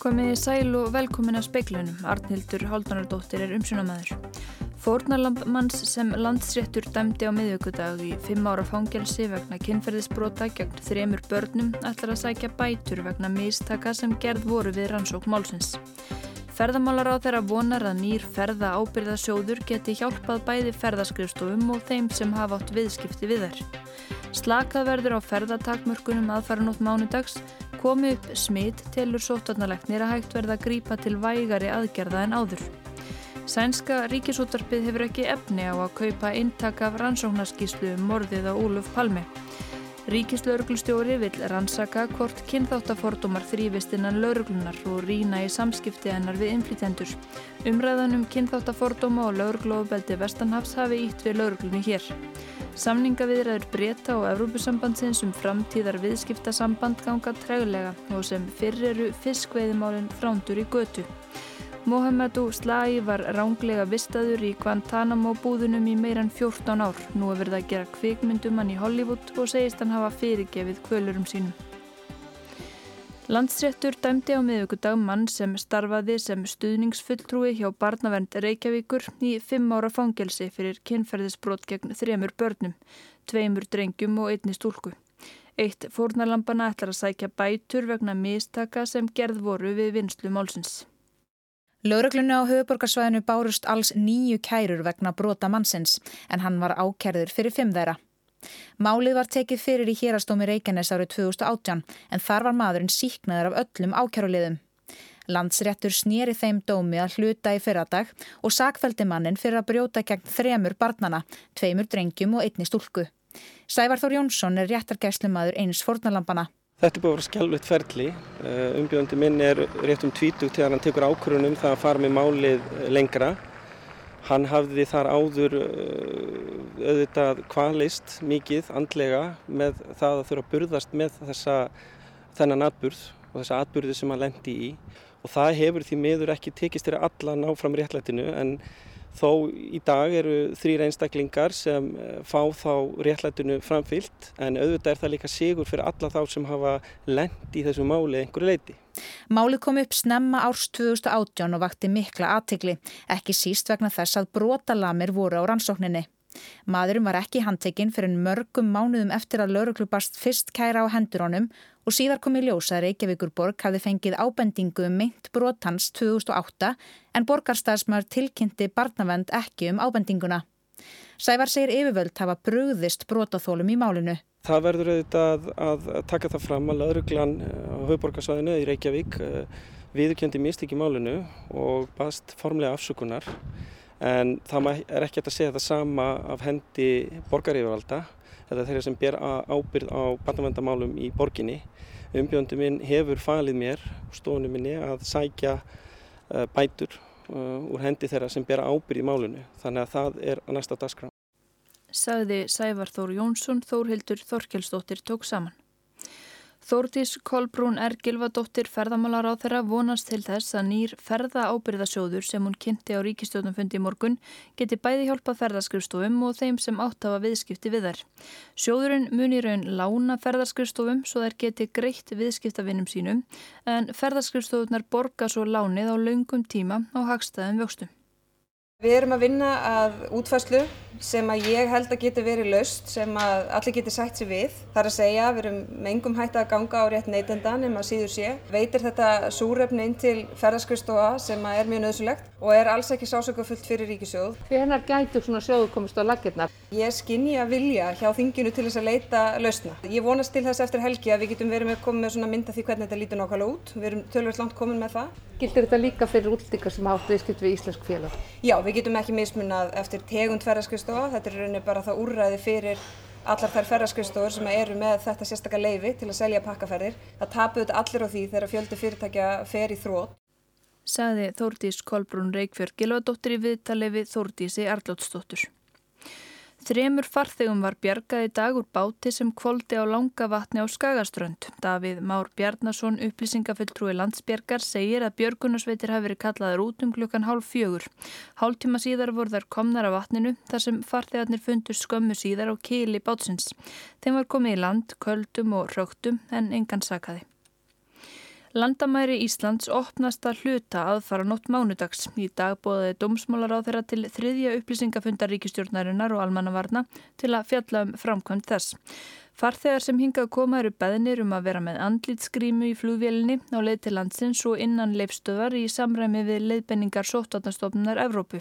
Komið í sæl og velkomin að speiklunum. Arnhildur Haldunardóttir er umsunamæður. Fórnarlampmanns sem landsréttur dæmdi á miðjöggudag í fimm ára fangelsi vegna kynferðisbrota gegn þremur börnum ætlar að sækja bætur vegna mistaka sem gerð voru við rannsók málsins. Ferðamálar á þeirra vonar að nýr ferða ábyrðasjóður geti hjálpað bæði ferðaskrifstofum og þeim sem hafa átt viðskipti við þær. Slakað verður á ferðatakmörkunum aðfaranótt mánudags komi upp smitt telur sótarnalegnir að hægt verða að grípa til vægari aðgerða en áður. Sænska ríkisútarpið hefur ekki efni á að kaupa intak af rannsóknarskíslu um morðið á Úluf Palmi. Ríkislauruglustjóri vil rannsaka hvort kynþáttafordumar þrývist innan lauruglunar og rína í samskipti hennar við inflitendur. Umræðanum kynþáttaforduma og lauruglóðbeldi Vestanhafs hafi ítt við lauruglunni hér. Samningaviðræður breyta og Evrópusambandsins um framtíðar viðskiptasamband ganga trægulega og sem fyrr eru fiskveiðimálinn frándur í götu. Mohamedu Slagi var ránglega vistaður í Guantanamo búðunum í meirann 14 ár. Nú er verið að gera kvikmyndum hann í Hollywood og segist hann hafa fyrirgefið kvölurum sínum. Landsréttur dæmdi á miðugudag mann sem starfaði sem stuðningsfulltrúi hjá barnavernd Reykjavíkur í fimm ára fangelsi fyrir kynferðisbrot gegn þremur börnum, tveimur drengjum og einni stúlku. Eitt fórnarlampana ætlar að sækja bætur vegna mistaka sem gerð voru við vinslu málsins. Lauraglunni á höfuborgarsvæðinu bárust alls nýju kærur vegna brota mannsins en hann var ákerður fyrir fimm þeirra. Málið var tekið fyrir í hérastómi Reykjanes árið 2018 en þar var maðurinn síknaður af öllum ákjáruliðum. Landsréttur snýri þeim dómi að hluta í fyrradag og sakveldi mannin fyrir að brjóta gegn þremur barnana, tveimur drengjum og einni stúlku. Sævar Þór Jónsson er réttargæslumadur eins fornalampana. Þetta er búin að vera skjálfitt ferli. Eh, umbjóðandi minn er rétt um tvítug þegar hann tekur ákvörunum það að fara með málið lengra. Hann hafði þar áður uh, auðvitað kvalist mikið andlega með það að þurfa að burðast með þessa, þennan atburð og þessa atburði sem hann lendi í og það hefur því miður ekki tekist þér allan áfram réttlætinu en þó í dag eru þrýr einstaklingar sem eh, fá þá réttlætinu framfyllt en auðvitað er það líka sigur fyrir alla þá sem hafa lendi í þessu máli einhverju leiti. Málið kom upp snemma árs 2018 og vakti mikla aðtikli, ekki síst vegna þess að brotalamir voru á rannsókninni. Maðurum var ekki handtekinn fyrir mörgum mánuðum eftir að lauruglubast fyrst kæra á hendur honum og síðar kom í ljósa að Reykjavíkurborg hafi fengið ábendingu um meint brotans 2008 en borgarstafsmar tilkynnti barnavend ekki um ábendinguna. Sævar segir yfirvöld hafa brugðist brotaþólum í málinu. Það verður auðvitað að, taka það fram að lauruglan eh, á höfuborgarsvæðinu í Reykjavík eh, viðurkendi mistik í málinu og baðst formlega afsökunar en það er ekki að segja það sama af hendi borgarífvalda eða þeirra sem ber ábyrð á barnavendamálum í borginni. Umbjóndi minn hefur falið mér stofunum minni að sækja eh, bætur úr hendi þeirra sem ber ábyrð í málunu þannig að það er að næsta dagskrá sagði Sævar Þór Jónsson Þórhildur Þorkelsdóttir tók saman. Þórtís Kolbrún er Gilvadóttir ferðamálar á þeirra vonast til þess að nýr ferða ábyrðasjóður sem hún kynnti á ríkistjóðnumfundi í morgun geti bæði hjálpa ferðaskrifstofum og þeim sem áttafa viðskipti við þær. Sjóðurinn muni raun lána ferðaskrifstofum svo þær geti greitt viðskiptavinnum sínum en ferðaskrifstofunar borga svo lánið á laungum tíma á hagstæðum vöxtum. Við erum að vinna að útfæslu sem að ég held að geti verið laust sem að allir geti sætt sér við. Það er að segja að við erum með engum hægt að ganga á rétt neytendan en maður síður sé. Veitir þetta súrefni inn til ferðarskristofa sem er mjög nöðsulegt og er alls ekki sásökufullt fyrir ríkisjóð. Hvernar gætu svona sjóðu komist á laginnar? Ég skinni að vilja hjá þinginu til þess að leita lausna. Ég vonast til þess eftir helgi að við getum verið með komið með svona mynda því hvernig þetta lítur nákvæmlega út. Við erum tölvöld langt komin með það. Gildir þetta líka fyrir útlíkar sem áttu viðskipt við íslensk félag? Já, við getum ekki mismunað eftir tegund ferðarskristofa. Þetta er rauninni bara það úrræði fyrir allar þær ferðarskriðstofur sem eru með þetta sérstaklega leifi til að selja pakkaferðir. Það tapuðu þetta allir á því þegar fjöldi fyrirtækja fer í þrótt. Saði Þórdís Kolbrún Reykjörg Gilvadóttir í viðtali við Þórdísi Arlótsdóttur. Þremur farþegum var bjargað í dag úr báti sem kvóldi á langa vatni á Skagaströnd. Davíð Már Bjarnason, upplýsingafulltrúi landsbjergar, segir að björgunarsveitir hafi verið kallaður út um klukkan hálf fjögur. Hálftíma síðar voru þar komnar af vatninu þar sem farþegarnir fundur skömmu síðar á kili bátsins. Þeim var komið í land, köldum og rögtum en engan sakaði. Landamæri Íslands opnast að hluta aðfara nótt mánudags. Í dag bóðaði dómsmálar á þeirra til þriðja upplýsingafundar ríkistjórnarinnar og almannavarna til að fjalla um framkvæmt þess. Farþegar sem hingað koma eru beðnir um að vera með andlitsgrímu í flugvélinni á leið til landsins og innan leifstöðar í samræmi við leiðbenningar sóttatnastofnunar Evrópu.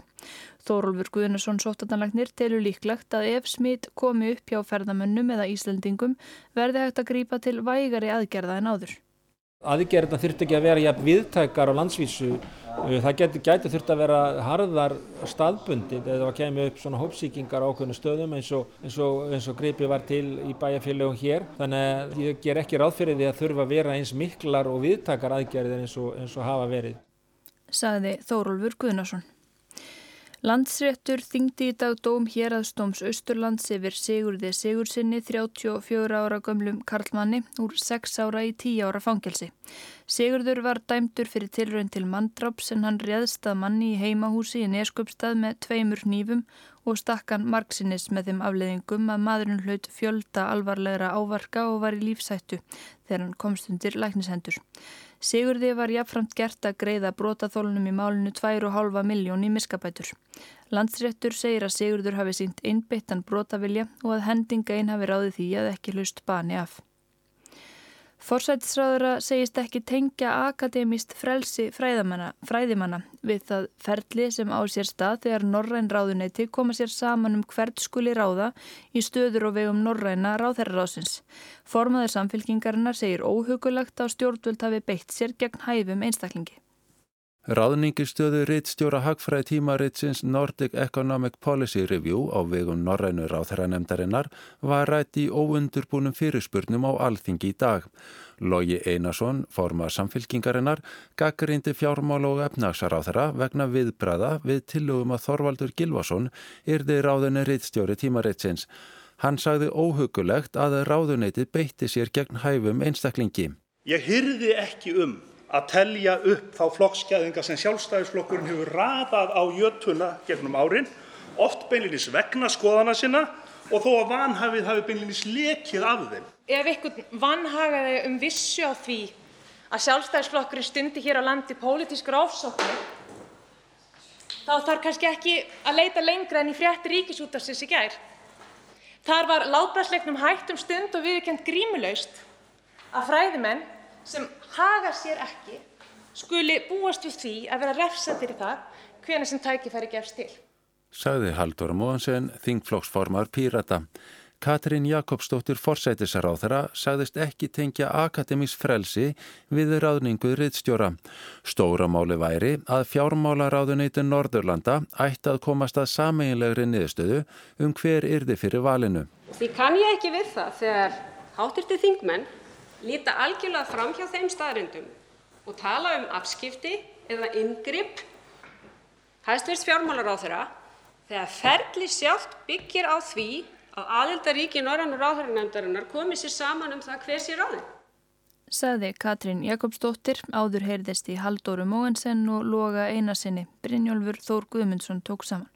Þórólfur Guðnarsson sóttatnalagnir telur líklegt að ef smitt komi upp hjá ferðamönnum eða Íslandingum verði hægt að grípa til vægari aðgerða en áður. Aðgerðina þurfti ekki að vera jafn viðtækar á landsvísu. Uh, það geti, gæti þurfti að vera harðar staðbundið eða að kemja upp svona hópsíkingar á okkurna stöðum eins og, eins og, eins og gripi var til í bæjarfélögum hér. Þannig að ég ger ekki ráð fyrir því að þurfa að vera eins miklar og viðtækar aðgerðir eins og, eins og hafa verið. Saði Þórólfur Guðnarsson. Landsréttur þingdi í dag dóm hér að stóms Östurlands yfir Sigurði Sigursinni 34 ára gömlum Karlmanni úr 6 ára í 10 ára fangelsi. Sigurður var dæmdur fyrir tilrönd til manndráps en hann réðst að manni í heimahúsi í Neskjöpstað með tveimur nýfum og stakkan margsinnis með þeim afleðingum að maðurinn hlaut fjölda alvarlegra ávarka og var í lífsættu þegar hann komst undir læknishendur. Sigurði var jáfnframt gert að greiða brotaþólunum í málinu 2,5 miljón í miskabætur. Landsréttur segir að Sigurður hafi sínt innbyttan brotavilja og að hendinga einn hafi ráðið því að ekki hlust bani af. Forsætisráðura segist ekki tengja akademist frelsi fræðimanna við það ferli sem á sér stað þegar Norræn ráðuneyti koma sér saman um hvert skuli ráða í stöður og vegum Norræna ráðherraráðsins. Formaður samfélkingarinnar segir óhugulagt á stjórnvöld hafi beitt sér gegn hæfum einstaklingi. Ráðningistöðu rittstjóra hagfræði tímaritsins Nordic Economic Policy Review á vegum Norrænu ráþæranemdarinnar var rætt í óundurbúnum fyrirspurnum á alþingi í dag. Logi Einarsson, forma samfylkingarinnar, gaggrindi fjármála og efnagsaráþæra vegna viðbræða við tillögum að Þorvaldur Gilvason yrði ráðunni rittstjóri tímaritsins. Hann sagði óhugulegt að ráðuneyti beitti sér gegn hæfum einstaklingi. Ég hyrði ekki um að telja upp þá flokksgæðinga sem sjálfstæðisflokkurinn hefur raðað á jötuna gegnum árin, oft beinlinis vegna skoðana sinna og þó að vanhafið hafi beinlinis lekið af þeim. Ef ykkur vanhagaði um vissu á því að sjálfstæðisflokkurinn stundi hér á landi pólitískur ofsóknu, þá þarf kannski ekki að leita lengra en í frétti ríkisútarsins í gær. Þar var látbærsleiknum hægt um stund og viðkjönd grímulaust að fræðimenn sem hagar sér ekki skuli búast við því að vera refsað fyrir það hvenær sem tækifæri gefst til. Sagði Haldur Móhansen, þingflokksformar Pírata. Katrín Jakobsdóttir forsætisaráþara sagðist ekki tengja akademís frelsi við ráðningu riðstjóra. Stóramáli væri að fjármálaráðuneytin Norðurlanda ætti að komast að sameinlegri niðurstöðu um hver yrði fyrir valinu. Því kann ég ekki við það þegar hátirti þingmenn líta algjörlega fram hjá þeim staðrindum og tala um afskipti eða yngripp hæstvirts fjármálaráþurra þegar ferli sjálft byggir á því að aðildaríki Norrannu ráðherranefndarinnar komi sér saman um það hver sér ráðin. Saði Katrín Jakobsdóttir, áður heyrðist í Haldóru Móensen og Loga Einarsinni. Brynjólfur Þór Guðmundsson tók saman.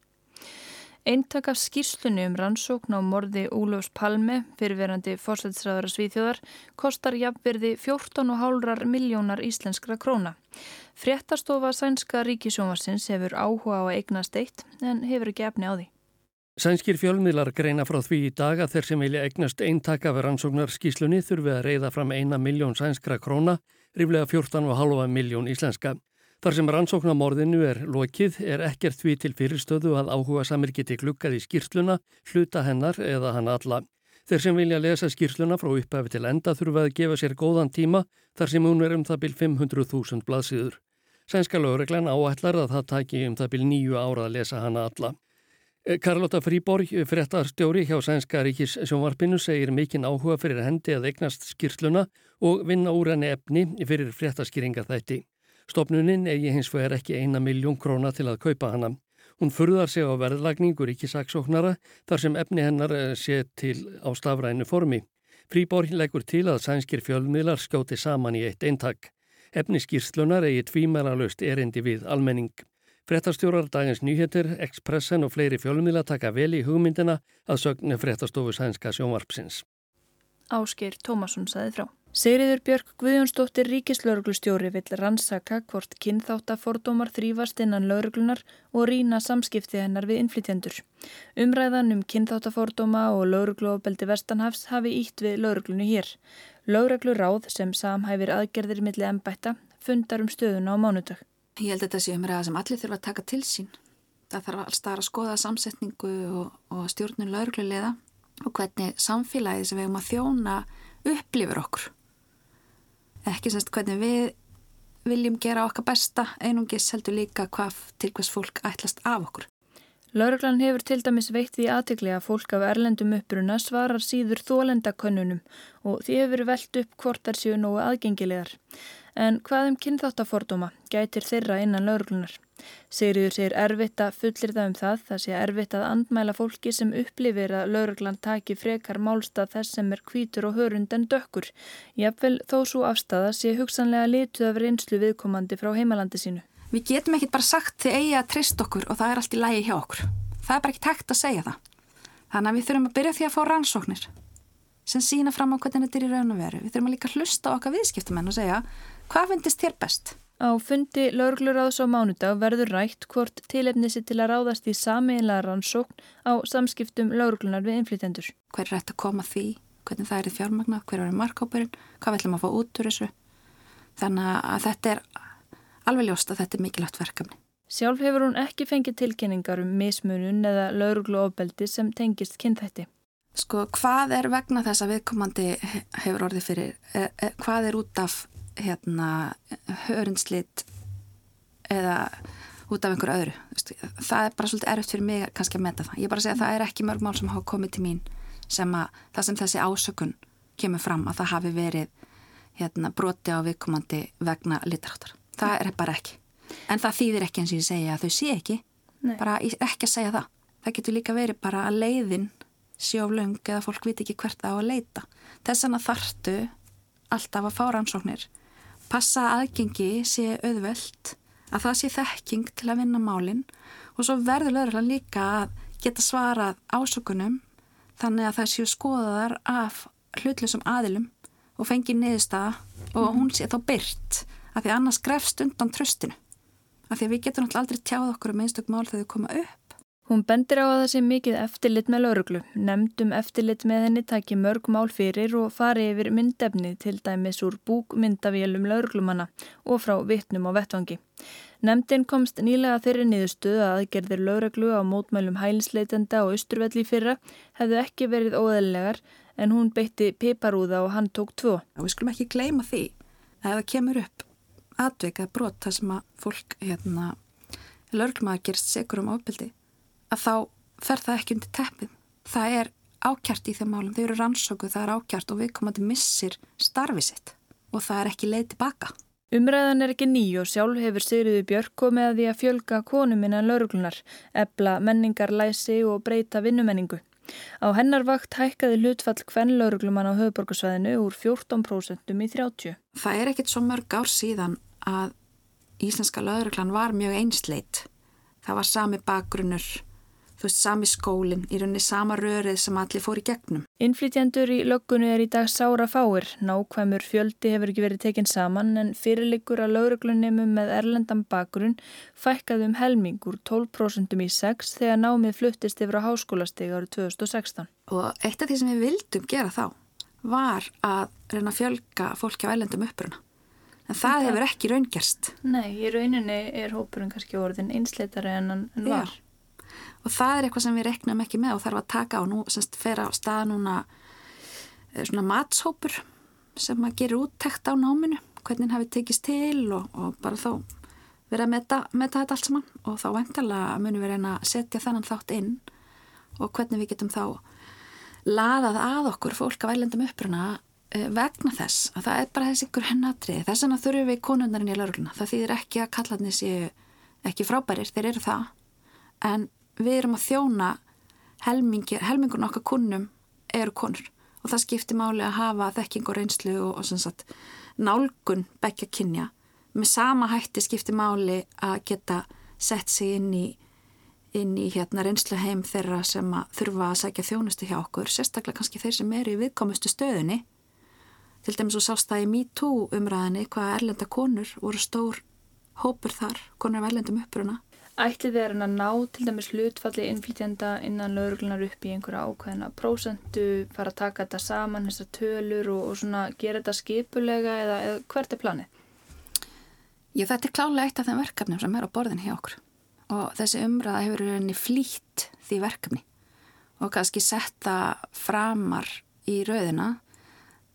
Eintak af skýrslunni um rannsókn á morði Ólafs Palme, fyrirverandi fórsætsræðara Svíþjóðar, kostar jafnverði 14,5 miljónar íslenskra króna. Fréttastofa Sænska Ríkisjónvarsins hefur áhuga á að eignast eitt en hefur ekki efni á því. Sænskir fjölmiðlar greina frá því í dag að þeir sem vilja eignast eintak af rannsóknar skýrslunni þurfi að reyða fram eina miljón sænskra króna, ríflega 14,5 miljón íslenska. Þar sem rannsóknarmorðinu er lokið er ekkert því til fyrirstöðu að áhuga samir geti klukkað í skýrsluna, hluta hennar eða hann alla. Þeir sem vilja lesa skýrsluna frá upphafi til enda þurfa að gefa sér góðan tíma þar sem hún er um það byrj 500.000 blaðsíður. Sænska lögreglan áætlar að það taki um það byrj nýju ára að lesa hana alla. Karlotta Fríborg, frettarstjóri hjá Sænska ríkis sjónvarpinu, segir mikinn áhuga fyrir hendi að eignast skýrsluna og vinna úr henni efni fyrir frettaskýringar þætti. Stopnunin eigi hins vegar ekki eina miljón króna til að kaupa hana. Hún furðar sig á verðlagningur ekki saksóknara þar sem efni hennar eh, sé til á stafrænu formi. Fríborg leggur til að sænskir fjölmiðlar skjóti saman í eitt eintak. Efni skýrslunar eigi tvímælarlaust erindi við almenning. Frettastjórar Dagins Nýheter, Expressen og fleiri fjölmiðla taka vel í hugmyndina að sögnu frettastofu sænska sjónvarpsins. Áskir Tómasson saði frá. Sigriður Björk Guðjónsdóttir ríkislauruglustjóri vill rannsaka hvort kynþáttafordómar þrýfast innan lauruglunar og rína samskipti hennar við innflytjendur. Umræðan um kynþáttafordóma og lauruglóbeldi Vestanhafs hafi ítt við lauruglunu hér. Laurugluráð sem samhæfir aðgerðir millir ennbætta fundar um stöðuna á mánudag. Ég held að þetta sé umræða sem allir þurfa að taka til sín. Það þarf alls þar að skoða samsetningu og, og stjórnun laurugluleiða og hvernig samfélagið sem við hefum að þjóna upplifur okkur ekki semst hvernig við viljum gera okkar besta einungis heldur líka hvað til hvers fólk ætlast af okkur. Lauruglan hefur til dæmis veitt því aðtikli að fólk af erlendum uppruna svarar síður þólendakönnunum og því hefur velt upp hvort þær séu nógu aðgengilegar. En hvað um kynþáttafordóma gætir þeirra innan lauruglunar? Sigriður segir erfitt að fullir það um það, það sé erfitt að andmæla fólki sem upplifir að lauruglan taki frekar málstað þess sem er kvítur og hörund en dökkur. Jafnvel þó svo afstafa sé hugsanlega lituð af reynslu viðkomandi frá heimalandi sínu. Við getum ekki bara sagt þið eigi að trist okkur og það er allt í lægi hjá okkur. Það er bara ekki tekt að segja það. Þannig að við þurfum að byrja því að fá rannsóknir sem sína fram á hvernig þetta er í raun og veru. Við þurfum að líka hlusta okkar viðskiptumenn og segja hvað finnst þér best? Á fundi laurugluráðs á mánudag verður rætt hvort tilefnisi til að ráðast í samiðinlega rannsókn á samskiptum lauruglunar við inflytendur. Hver er þetta að koma því? Hvernig það er í fjármagna? Hver er markápurinn? Hvað viljum að fá út úr þessu? Þannig að þetta er alveg ljóst að þetta er mikilvægt verkefni. Sjálf hefur hún ekki fengið tilkynningar um mismunun eða laurugluofbeldi sem tengist kynþætti. Sko, hvað er vegna þess að viðkomandi hefur orðið fyrir? E, e, hvað er út af hérna hörundslit eða út af einhverju öðru það er bara svolítið erfitt fyrir mig kannski að meta það. Ég bara segja að það er ekki mörg mál sem hafa komið til mín sem að það sem þessi ásökun kemur fram að það hafi verið hérna, broti á viðkomandi vegna litaráttar það er bara ekki. En það þýðir ekki eins og ég segja að þau sé ekki. Nei. bara ekki að segja það. Það getur líka verið bara að leiðin sjóflöng eða fólk viti ekki hvert það á að leita. Þess að þartu alltaf að fá rannsóknir passa aðgengi sé auðvelt, að það sé þekking til að vinna málinn og svo verður lögurlega líka að geta svarað ásökunum þannig að það séu skoðaðar af hlutlusum aðilum og fengi niðurstaða og hún sé þá byrt af því annars grefst undan tröstinu af því að við getum alltaf aldrei tjáð okkur um einstök mál þegar þau koma upp Hún bendir á að það sé mikið eftirlit með lauruglu. Nemndum eftirlit með henni taki mörg mál fyrir og fari yfir myndefni til dæmis úr búkmyndavélum lauruglumanna og frá vittnum á vettvangi. Nemndin komst nýlega þeirri niðurstuð að aðgerðir lauruglu á mótmælum hælisleitenda og austurvelli fyrra hefðu ekki verið óðellegar en hún beitti piparúða og hann tók tvo. Við skulum ekki gleyma því að það kemur upp atveikað brot þar sem að fólk hérna, lauruglumaður gerst segur um ábyldi að þá fer það ekki undir teppið. Það er ákjart í þeim málum, þau eru rannsóku, það er ákjart og viðkomandi missir starfið sitt og það er ekki leið tilbaka. Umræðan er ekki ný og sjálf hefur Sigriði Björk komið að því að fjölga konum innan lauruglunar, ebla menningarlæsi og breyta vinnumenningu. Á hennar vakt hækkaði hlutfall hvern lauruglumann á höfuborgarsvæðinu úr 14% í 30%. Það er ekkit svo mörg ár síðan að íslenska lauruglan var mjög einsleit. Það var sami bakgrunnur þú veist, sami skólinn, í rauninni sama rörið sem allir fór í gegnum. Innflytjandur í löggunni er í dag sára fáir. Nákvæmur fjöldi hefur ekki verið tekinn saman en fyrirlikur að lauruglunnimum með erlendan bakgrunn fækkaði um helming úr 12% í 6 þegar námið fluttist yfir á háskólasteg árið 2016. Og eitt af því sem við vildum gera þá var að reyna að fjölga fólki á erlendum uppruna. En það hefur ekki raungerst. Nei, í rauninni er hópurinn kannski orðin einsleitari en hann var. Já og það er eitthvað sem við reknum ekki með og þarf að taka á. Nú semst fer á stað núna eh, svona matshópur sem að gera úttekt á náminu hvernig hafi tekist til og, og bara þá vera að meta, meta þetta allt saman. Og þá vendalega munum við reyna að setja þennan þátt inn og hvernig við getum þá laðað að okkur fólk af ællendum uppruna eh, vegna þess að það er bara þessi ykkur hennatrið þess vegna þurfum við konundarinn í lauruguna það þýðir ekki að kallarnir séu ekki frábærir, þeir eru það. En við erum að þjóna helmingun okkar kunnum eru konur. Og það skiptir máli að hafa þekking og reynslu og, og sagt, nálgun begja kynja. Með sama hætti skiptir máli að geta sett sig inn í, inn í hérna, reynslu heim þeirra sem að þurfa að sækja þjónustu hjá okkur sérstaklega kannski þeir sem eru í viðkomustu stöðunni. Til dæmis og sást það í MeToo umræðinni hvaða erlenda konur voru stór hópur þar, konur af erlendum uppruna. Ætlið er hann að ná til dæmis hlutfalli innflytjanda innan lauruglunar upp í einhverja ákveðina prósentu, fara að taka þetta saman, þessar tölur og, og svona gera þetta skipulega eða, eða hvert er planið? Já, þetta er klálega eitt af þeim verkefnum sem er á borðin hjá okkur. Og þessi umræða hefur henni flýtt því verkefni. Og kannski setta framar í rauðina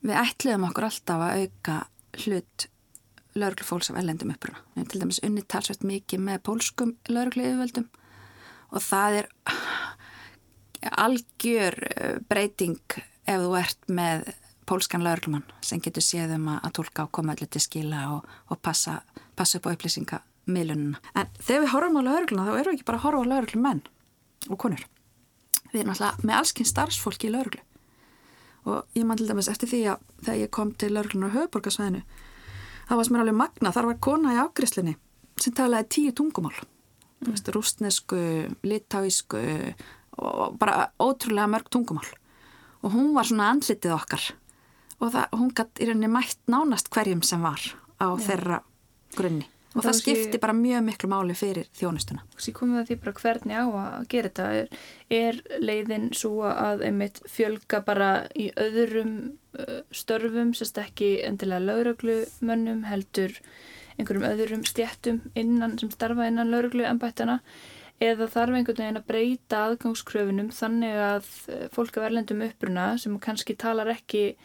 við ætliðum okkur alltaf að auka hlut lauruglufólks af ellendum uppruna. Við hefum til dæmis unni talsvægt mikið með pólskum lauruglu og það er algjör eh, breyting ef þú ert með pólskan lauruglumann sem getur séð um að tólka og koma allir til skila og, og passa, passa upp á upplýsingamilununa. En þegar við horfum á laurugluna þá erum við ekki bara að horfa á lauruglumenn og konur. Við erum alltaf með allskinn starfsfólki í lauruglu og ég man til dæmis eftir því að þegar ég kom til lauruglunar höfuborgarsvæðinu það var sem er alveg magna, þar var kona í afgriðslinni sem talaði tíu tungumál mm. veist, rústnesku, litáísku og bara ótrúlega mörg tungumál og hún var svona andlitið okkar og það, hún gætt í rauninni mætt nánast hverjum sem var á Já. þeirra grunni og það, skipti bara mjög miklu máli fyrir þjónustuna. Svo komum við að því bara hvernig á að gera þetta er, er leiðin svo að einmitt fjölga bara í öðrum uh, störfum, sérst ekki endilega lauruglumönnum, heldur einhverjum öðrum stjættum innan, sem starfa innan lauruglu ennbættana eða þarf einhvern veginn að breyta aðgangskröfunum þannig að fólk af erlendum uppruna sem kannski talar ekki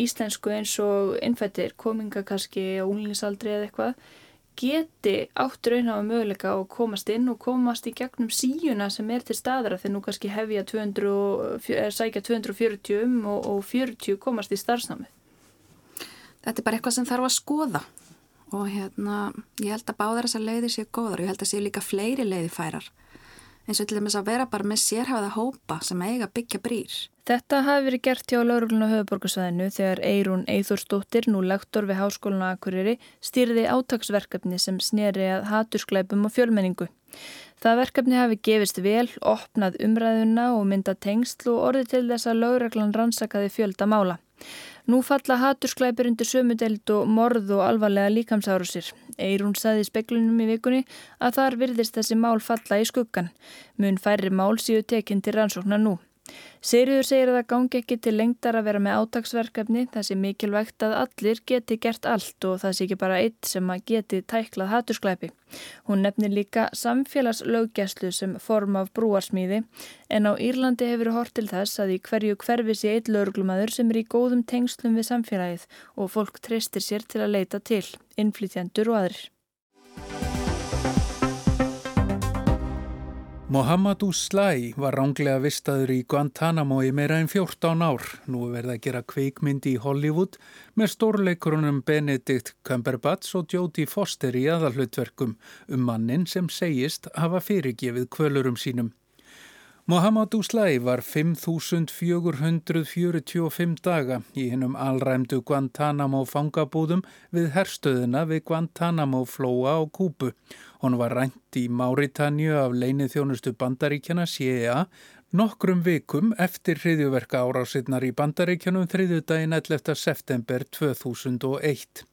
íslensku eins og innfættir, kominga kannski á unglingsaldri eða eitthvað geti átt raunhafa möguleika að komast inn og komast í gegnum síuna sem er til staðra þegar nú kannski hefja 200, sækja 240 um og, og 40 komast í starfsnámi. Þetta er bara eitthvað sem þarf að skoða og hérna ég held að báðar þessar leiðir séu góðar og ég held að séu líka fleiri leiði færar eins og til dæmis að vera bara með sérhafaða hópa sem eiga byggja brýr. Þetta hafi verið gert hjá lauruglun á höfuborgarsvæðinu þegar Eirún Eithórsdóttir, nú lektor við Háskólinu Akureyri, stýrði átagsverkefni sem sneri að haturskleipum og fjölmenningu. Það verkefni hafi gefist vel, opnað umræðuna og mynda tengsl og orði til þess að lauruglan rannsakaði fjölda mála. Nú falla hatursklæpir undir sömudeld og morð og alvarlega líkamsárusir. Eirún saði í speklunum í vikunni að þar virðist þessi mál falla í skuggan. Mun færri mál síu tekinn til rannsóknar nú. Sigriður segir að það gangi ekki til lengdar að vera með átagsverkefni það sé mikilvægt að allir geti gert allt og það sé ekki bara eitt sem að geti tæklað hattursklæpi. Hún nefnir líka samfélagslaugjæslu sem form af brúarsmíði en á Írlandi hefur hort til þess að í hverju hverfi sé eitt lauruglumadur sem er í góðum tengslum við samfélagið og fólk treystir sér til að leita til, innflytjandur og aðrir. Mohamedou Sly var ránglega vistaður í Guantanamo í meira en 14 ár. Nú verða að gera kveikmyndi í Hollywood með stórleikurunum Benedict Cumberbatch og Jodie Foster í aðalhlutverkum um mannin sem segist hafa fyrirgefið kvölurum sínum. Mohamedou Sly var 5.445 daga í hennum alræmdu Guantanamo fangabúðum við herstöðuna við Guantanamo flóa á Kúbu. Hún var rænt í Máritanju af leinið þjónustu bandaríkjana CIA nokkrum vikum eftir hriðjuverka árásinnar í bandaríkjanum þriðjudaginn 11. september 2001.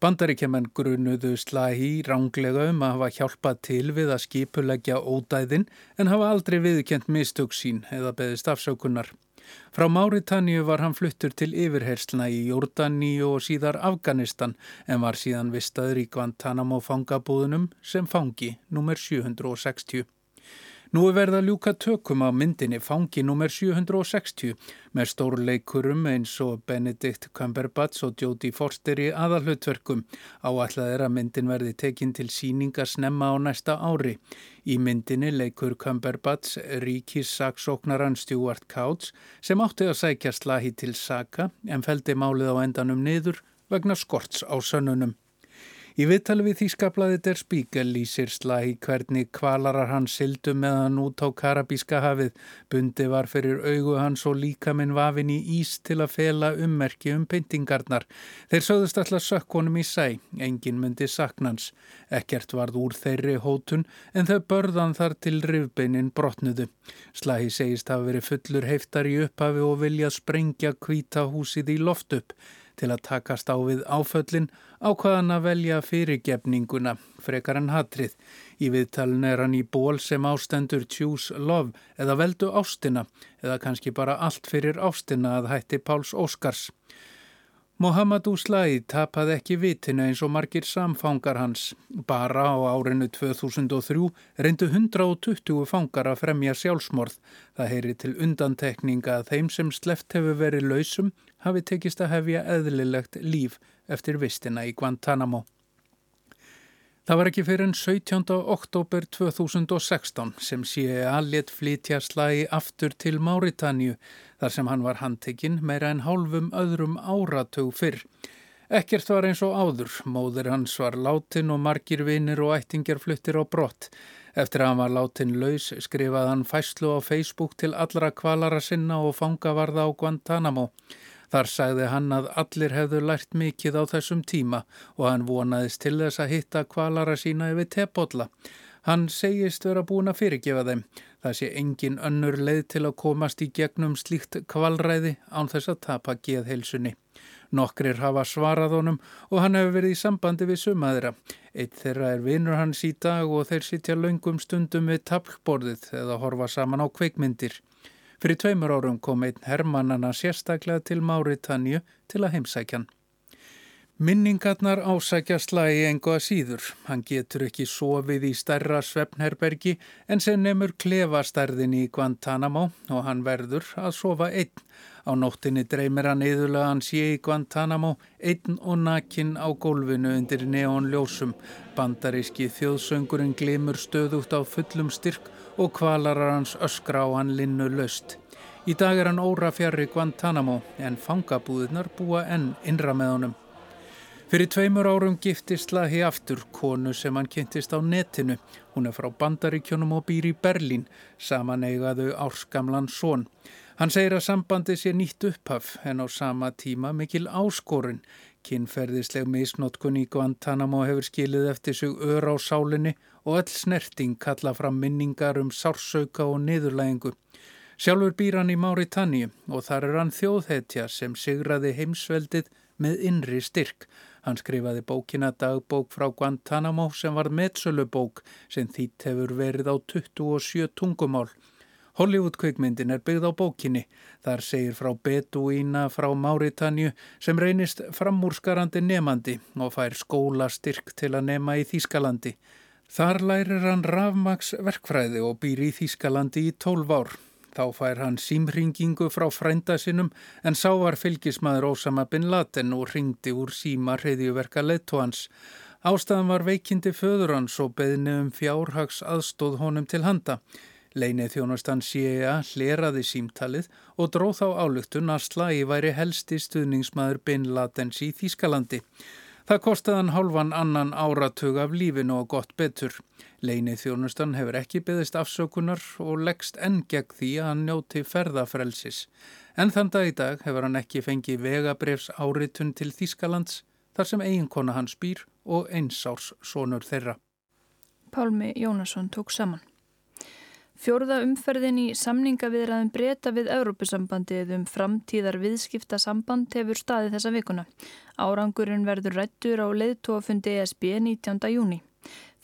Bandaríkjaman grunuðu Slahi ránglega um að hafa hjálpað til við að skipulegja ódæðin en hafa aldrei viðkjent mistök sín eða beðist afsökunar. Frá Máritanníu var hann fluttur til yfirhersluna í Jordani og síðar Afganistan en var síðan vistaður í Guantanamo fangabúðunum sem fangi nr. 760. Nú er verið að ljúka tökum á myndinni fangi nr. 760 með stórleikurum eins og Benedict Cumberbatch og Jodie Forster í aðalhutverkum. Áallega er að myndin verði tekinn til síninga snemma á næsta ári. Í myndinni leikur Cumberbatch ríkis saksóknaran Stuart Couch sem átti að sækja slahi til Saka en feldi málið á endanum niður vegna skorts á sönnunum. Í viðtali við Þýskablaði der Spíkel lýsir Slæhi hvernig kvalarar hans sildu meðan út á Karabíska hafið. Bundi var fyrir augu hans og líka minn vafin í ís til að fela ummerki um pyntingarnar. Þeir sögðust alltaf sökkonum í sæ, engin myndi saknans. Ekkert varð úr þeirri hótun en þau börðan þar til rifbeinin brotnuðu. Slæhi segist hafa verið fullur heiftar í upphafi og vilja sprengja kvíta húsið í loft upp. Til að takast á við áföllin ákvaðan að velja fyrirgefninguna frekar en hatrið. Í viðtalun er hann í ból sem ástendur Choose Love eða veldu ástina eða kannski bara allt fyrir ástina að hætti Páls Óskars. Mohamed Ouslai tapaði ekki vitinu eins og margir samfangar hans. Bara á árinu 2003 reyndu 120 fangar að fremja sjálfsmorð. Það heyri til undantekninga að þeim sem sleft hefur verið lausum hafi tekist að hefja eðlilegt líf eftir vistina í Guantanamo. Það var ekki fyrir enn 17. oktober 2016 sem CIA let flytja slagi aftur til Máritanju þar sem hann var handtekinn meira en hálfum öðrum áratug fyrr. Ekkert var eins og áður, móður hans var látin og margir vinnir og ættingjar fluttir á brott. Eftir að hann var látin laus skrifaði hann fæslu á Facebook til allra kvalara sinna og fangavarða á Guantanamo. Þar sagði hann að allir hefðu lært mikið á þessum tíma og hann vonaðist til þess að hitta kvalara sína yfir tepotla. Hann segist vera búin að fyrirgefa þeim. Það sé engin önnur leið til að komast í gegnum slíkt kvalræði án þess að tapa geðheilsunni. Nokkrir hafa svarað honum og hann hefur verið í sambandi við sumaðira. Eitt þeirra er vinur hans í dag og þeir sitja laungum stundum við tablborðið eða horfa saman á kveikmyndir. Fyrir tveimur árum kom einn hermannana sérstaklega til Máritanju til að heimsækjan. Minningarnar ásækja slagi engu að síður. Hann getur ekki sofið í stærra svefnherbergi en sem nefnur klefastærðin í Guantanamo og hann verður að sofa einn. Á nóttinni dreymir hann yðurlega hann sé í Guantanamo, einn og nakin á gólfinu undir neonljósum. Bandaríski þjóðsöngurinn glimur stöðugt á fullum styrk og kvalarar hans öskra á hann linnu löst. Í dag er hann óra fjari Guantanamo en fangabúðunar búa enn innra með honum. Fyrir tveimur árum giftist Lahi aftur konu sem hann kynntist á netinu. Hún er frá Bandaríkjónum og býr í Berlín, saman eigaðu árskamlan són. Hann segir að sambandi sé nýtt upphaf en á sama tíma mikil áskorun. Kinnferðisleg misnótkun í Guantanamo hefur skilið eftir sig ör á sálinni og öll snerting kalla fram minningar um sársauka og niðurlægingu. Sjálfur býr hann í Máritanni og þar er hann þjóðhetja sem sigraði heimsveldið með innri styrk. Hann skrifaði bókina dagbók frá Guantanamo sem var metsölubók sem þýtt hefur verið á 27 tungumál. Hollywood-kveikmyndin er byggð á bókinni. Þar segir frá Beduína frá Máritanju sem reynist framúrskarandi nefandi og fær skólastyrk til að nema í Þýskalandi. Þar lærir hann rafmaks verkfræði og býr í Þýskalandi í 12 ár. Þá fær hann símringingu frá frænda sinum en sá var fylgismæður Ósama bin Laden og ringdi úr síma hreðjuverka leittóhans. Ástæðan var veikindi föður hans og beðni um fjárhags aðstóð honum til handa. Leinið þjónastan CIA hleraði símtalið og dróð þá álugtun að slagi væri helsti stuðningsmæður bin Ladens í Þýskalandi. Það kostiði hann hálfan annan áratug af lífinu og gott betur. Leinið þjónustan hefur ekki byggðist afsökunar og leggst enn gegn því að hann njóti ferðafrelsis. En þann dag í dag hefur hann ekki fengið vegabrefs áritun til Þýskalands þar sem eiginkona hans býr og einsárs sonur þeirra. Pálmi Jónasson tók saman. Fjórða umferðin í samningaviðræðin breyta við Európusambandið um framtíðar viðskipta samband hefur staðið þessa vikuna. Árangurinn verður rættur á leiðtóafundi ESB 19. júni.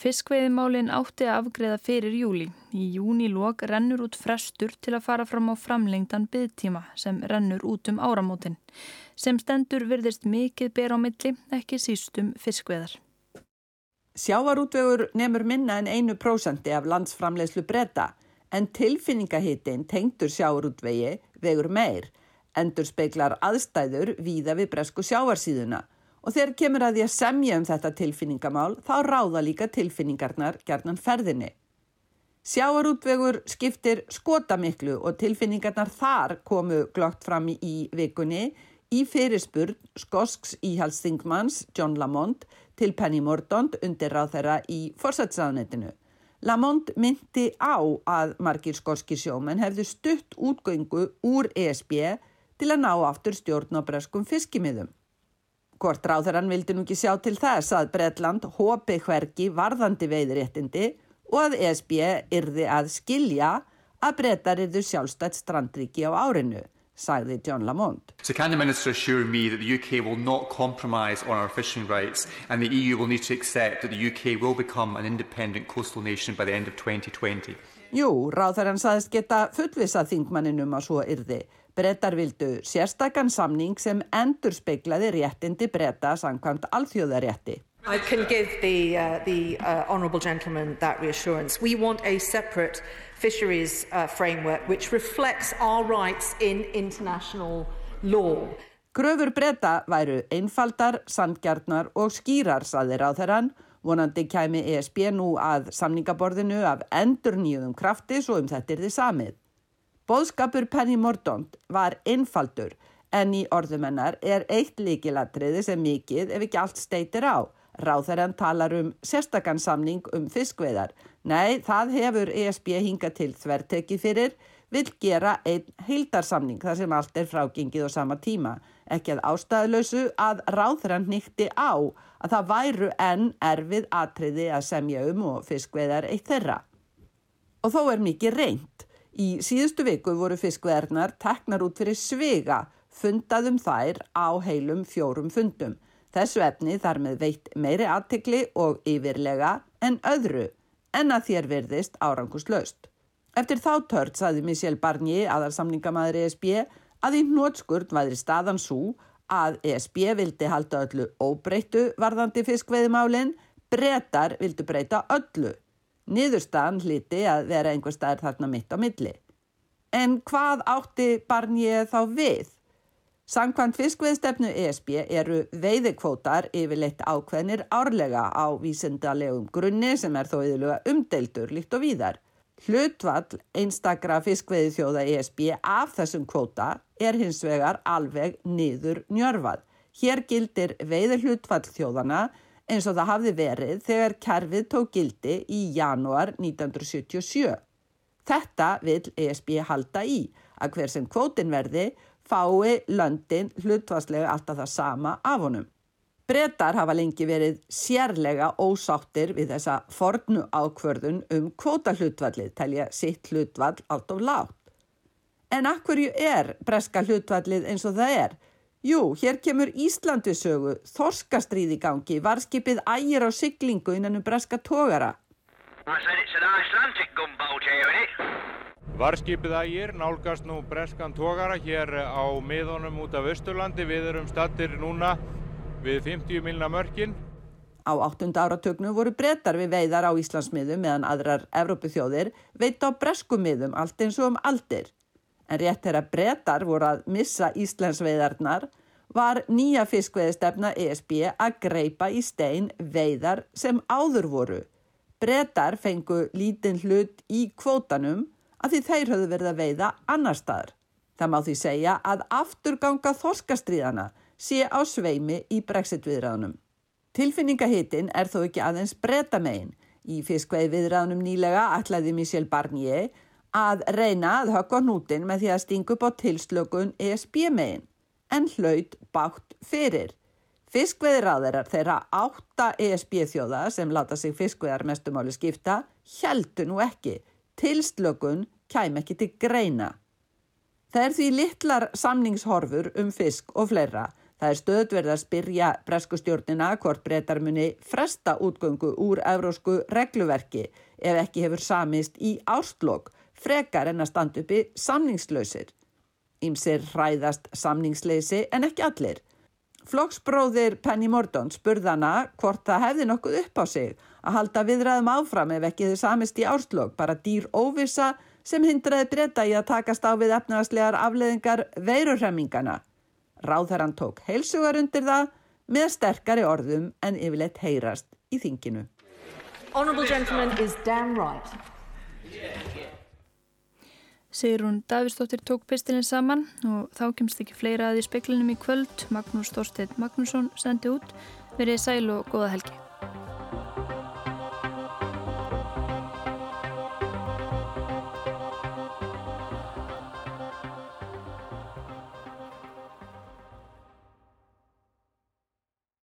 Fiskveiðimálin átti að afgreða fyrir júli. Í júni lók rennur út frestur til að fara fram á framlengdan byggtíma sem rennur út um áramótin. Sem stendur virðist mikið ber á milli, ekki sístum fiskveiðar. Sjávarútvegur nefnur minna en einu prósandi af landsframlegslu breyta en tilfinningahittin tengtur sjávarútvegi vegur meir, endur speiklar aðstæður víða við bresku sjávarsíðuna og þegar kemur að því að semja um þetta tilfinningamál þá ráða líka tilfinningarnar gerðnan ferðinni. Sjávarútvegur skiptir skotamiklu og tilfinningarnar þar komu glögt fram í vikunni í fyrirspurn skosks íhalsþingmanns John Lamont til Penny Mordaunt undir ráð þeirra í forsætsaðanetinu. Lamont myndi á að margir skoski sjómen hefðu stutt útgöngu úr ESB til að ná aftur stjórn á breskum fiskimiðum. Hvort ráðarann vildi nú ekki sjá til þess að Bredland hópi hverki varðandi veiðréttindi og að ESB yrði að skilja að brettar yrðu sjálfstætt strandriki á árinu sagði John Lamont. So can the Minister assure me that the UK will not compromise on our fishing rights and the EU will need to accept that the UK will become an independent coastal nation by the end of 2020? Jú, ráðherran saðist geta fullvisa þingmanninum að svo yrði. Brettar vildu sérstakann samning sem endur speiklaði réttindi bretta samkvæmt alþjóðarétti. I can give the, uh, the uh, honourable gentleman that reassurance. We want a separate fisheries uh, framework which reflects our rights in international law. Gröfur breyta væru einfaldar, sandgjarnar og skýrar, saði ráðherran. Vonandi kæmi ESB nú að samningaborðinu af endur nýjum krafti svo um þetta er þið samið. Bóðskapur Penny Mordaunt var einfaldur en í orðumennar er eitt líkilatriði sem mikið ef ekki allt steitir á. Ráðherran talar um sérstakansamning um fiskveðar. Nei, það hefur ESB hinga til þverteki fyrir, vil gera einn heildarsamning þar sem allt er frágengið á sama tíma. Ekki að ástæðulösu að ráðherran nýtti á að það væru enn erfið atriði að semja um og fiskveðar eitt þeirra. Og þó er mikið reynd. Í síðustu viku voru fiskveðarnar teknar út fyrir svega, fundaðum þær á heilum fjórum fundum. Þessu efni þar með veitt meiri aðtikli og yfirlega en öðru en að þér verðist áranguslaust. Eftir þá tört saði Michel Barnier, aðarsamningamæður ESB, að í nótskurð væri staðan svo að ESB vildi halda öllu óbreyttu varðandi fiskveiðmálinn, brettar vildu breyta öllu. Niðurstaðan hliti að vera einhver staðir þarna mitt á milli. En hvað átti Barnier þá við? Sankvæmt fiskveðstefnu ESB eru veiðikvótar yfirleitt ákveðnir árlega á vísindalegum grunni sem er þó yfirlega umdeildur líkt og víðar. Hlutvall einstakra fiskveiði þjóða ESB af þessum kvóta er hins vegar alveg niður njörfað. Hér gildir veiði hlutvall þjóðana eins og það hafði verið þegar kerfið tók gildi í janúar 1977. Þetta vil ESB halda í að hver sem kvótin verði fái löndin hlutvarslega alltaf það sama af honum. Bretar hafa lengi verið sérlega ósáttir við þessa fornu ákvörðun um kvóta hlutvallið, telja sitt hlutvall allt of látt. En akkurju er breska hlutvallið eins og það er? Jú, hér kemur Íslandu sögu, þorskastríð í gangi, varskipið ægir á syklingu innan um breska tógara. I said it's Varskipið ægir nálgast nú breskan tógara hér á miðunum út af Östurlandi. Við erum stattir núna við 50 milna mörkin. Á 8. áratögnu voru brettar við veiðar á Íslandsmiðum meðan aðrar Evrópuþjóðir veit á breskumiðum allt eins og um aldir. En rétt er að brettar voru að missa Íslandsveiðarnar var nýja fiskveiðstefna ESB að greipa í stein veiðar sem áður voru. Brettar fengu lítinn hlut í kvótanum að því þeir höfðu verið að veiða annar staðar. Það má því segja að afturganga þorskastríðana sé á sveimi í brexit viðræðunum. Tilfinningahittin er þó ekki aðeins breyta megin. Í fiskveið viðræðunum nýlega ætlaði Michel Barnier að reyna að höggva hnútin með því að stinga upp á tilslökun ESB megin en hlaut bátt fyrir. Fiskveiðraðarar þeirra átta ESB þjóða sem láta sig fiskveiðar mestumáli skipta heldu nú ekki tilslökun kæm ekki til greina. Það er því litlar samningshorfur um fisk og fleira. Það er stöðverð að spyrja breskustjórnina hvort breytar muni fresta útgöngu úr evrósku regluverki ef ekki hefur samist í ástlokk frekar en að standa uppi samningslausir. Ímsir hræðast samningsleysi en ekki allir. Flokksbróðir Penny Mordon spurðana hvort það hefði nokkuð upp á sig að halda viðræðum áfram ef ekki þið samist í árslokk, bara dýr óvisa sem hindraði breyta í að takast á við efnaðslegar afleðingar veirurremmingana. Ráðherran tók heilsugar undir það með sterkari orðum en yfirleitt heyrast í þinginu. Honourable gentleman is damn right. Sigrun Davistóttir tók pistilinn saman og þá kemst ekki fleira að í speklinum í kvöld. Magnús Storstedt Magnússon sendi út. Verið sæl og góða helgi.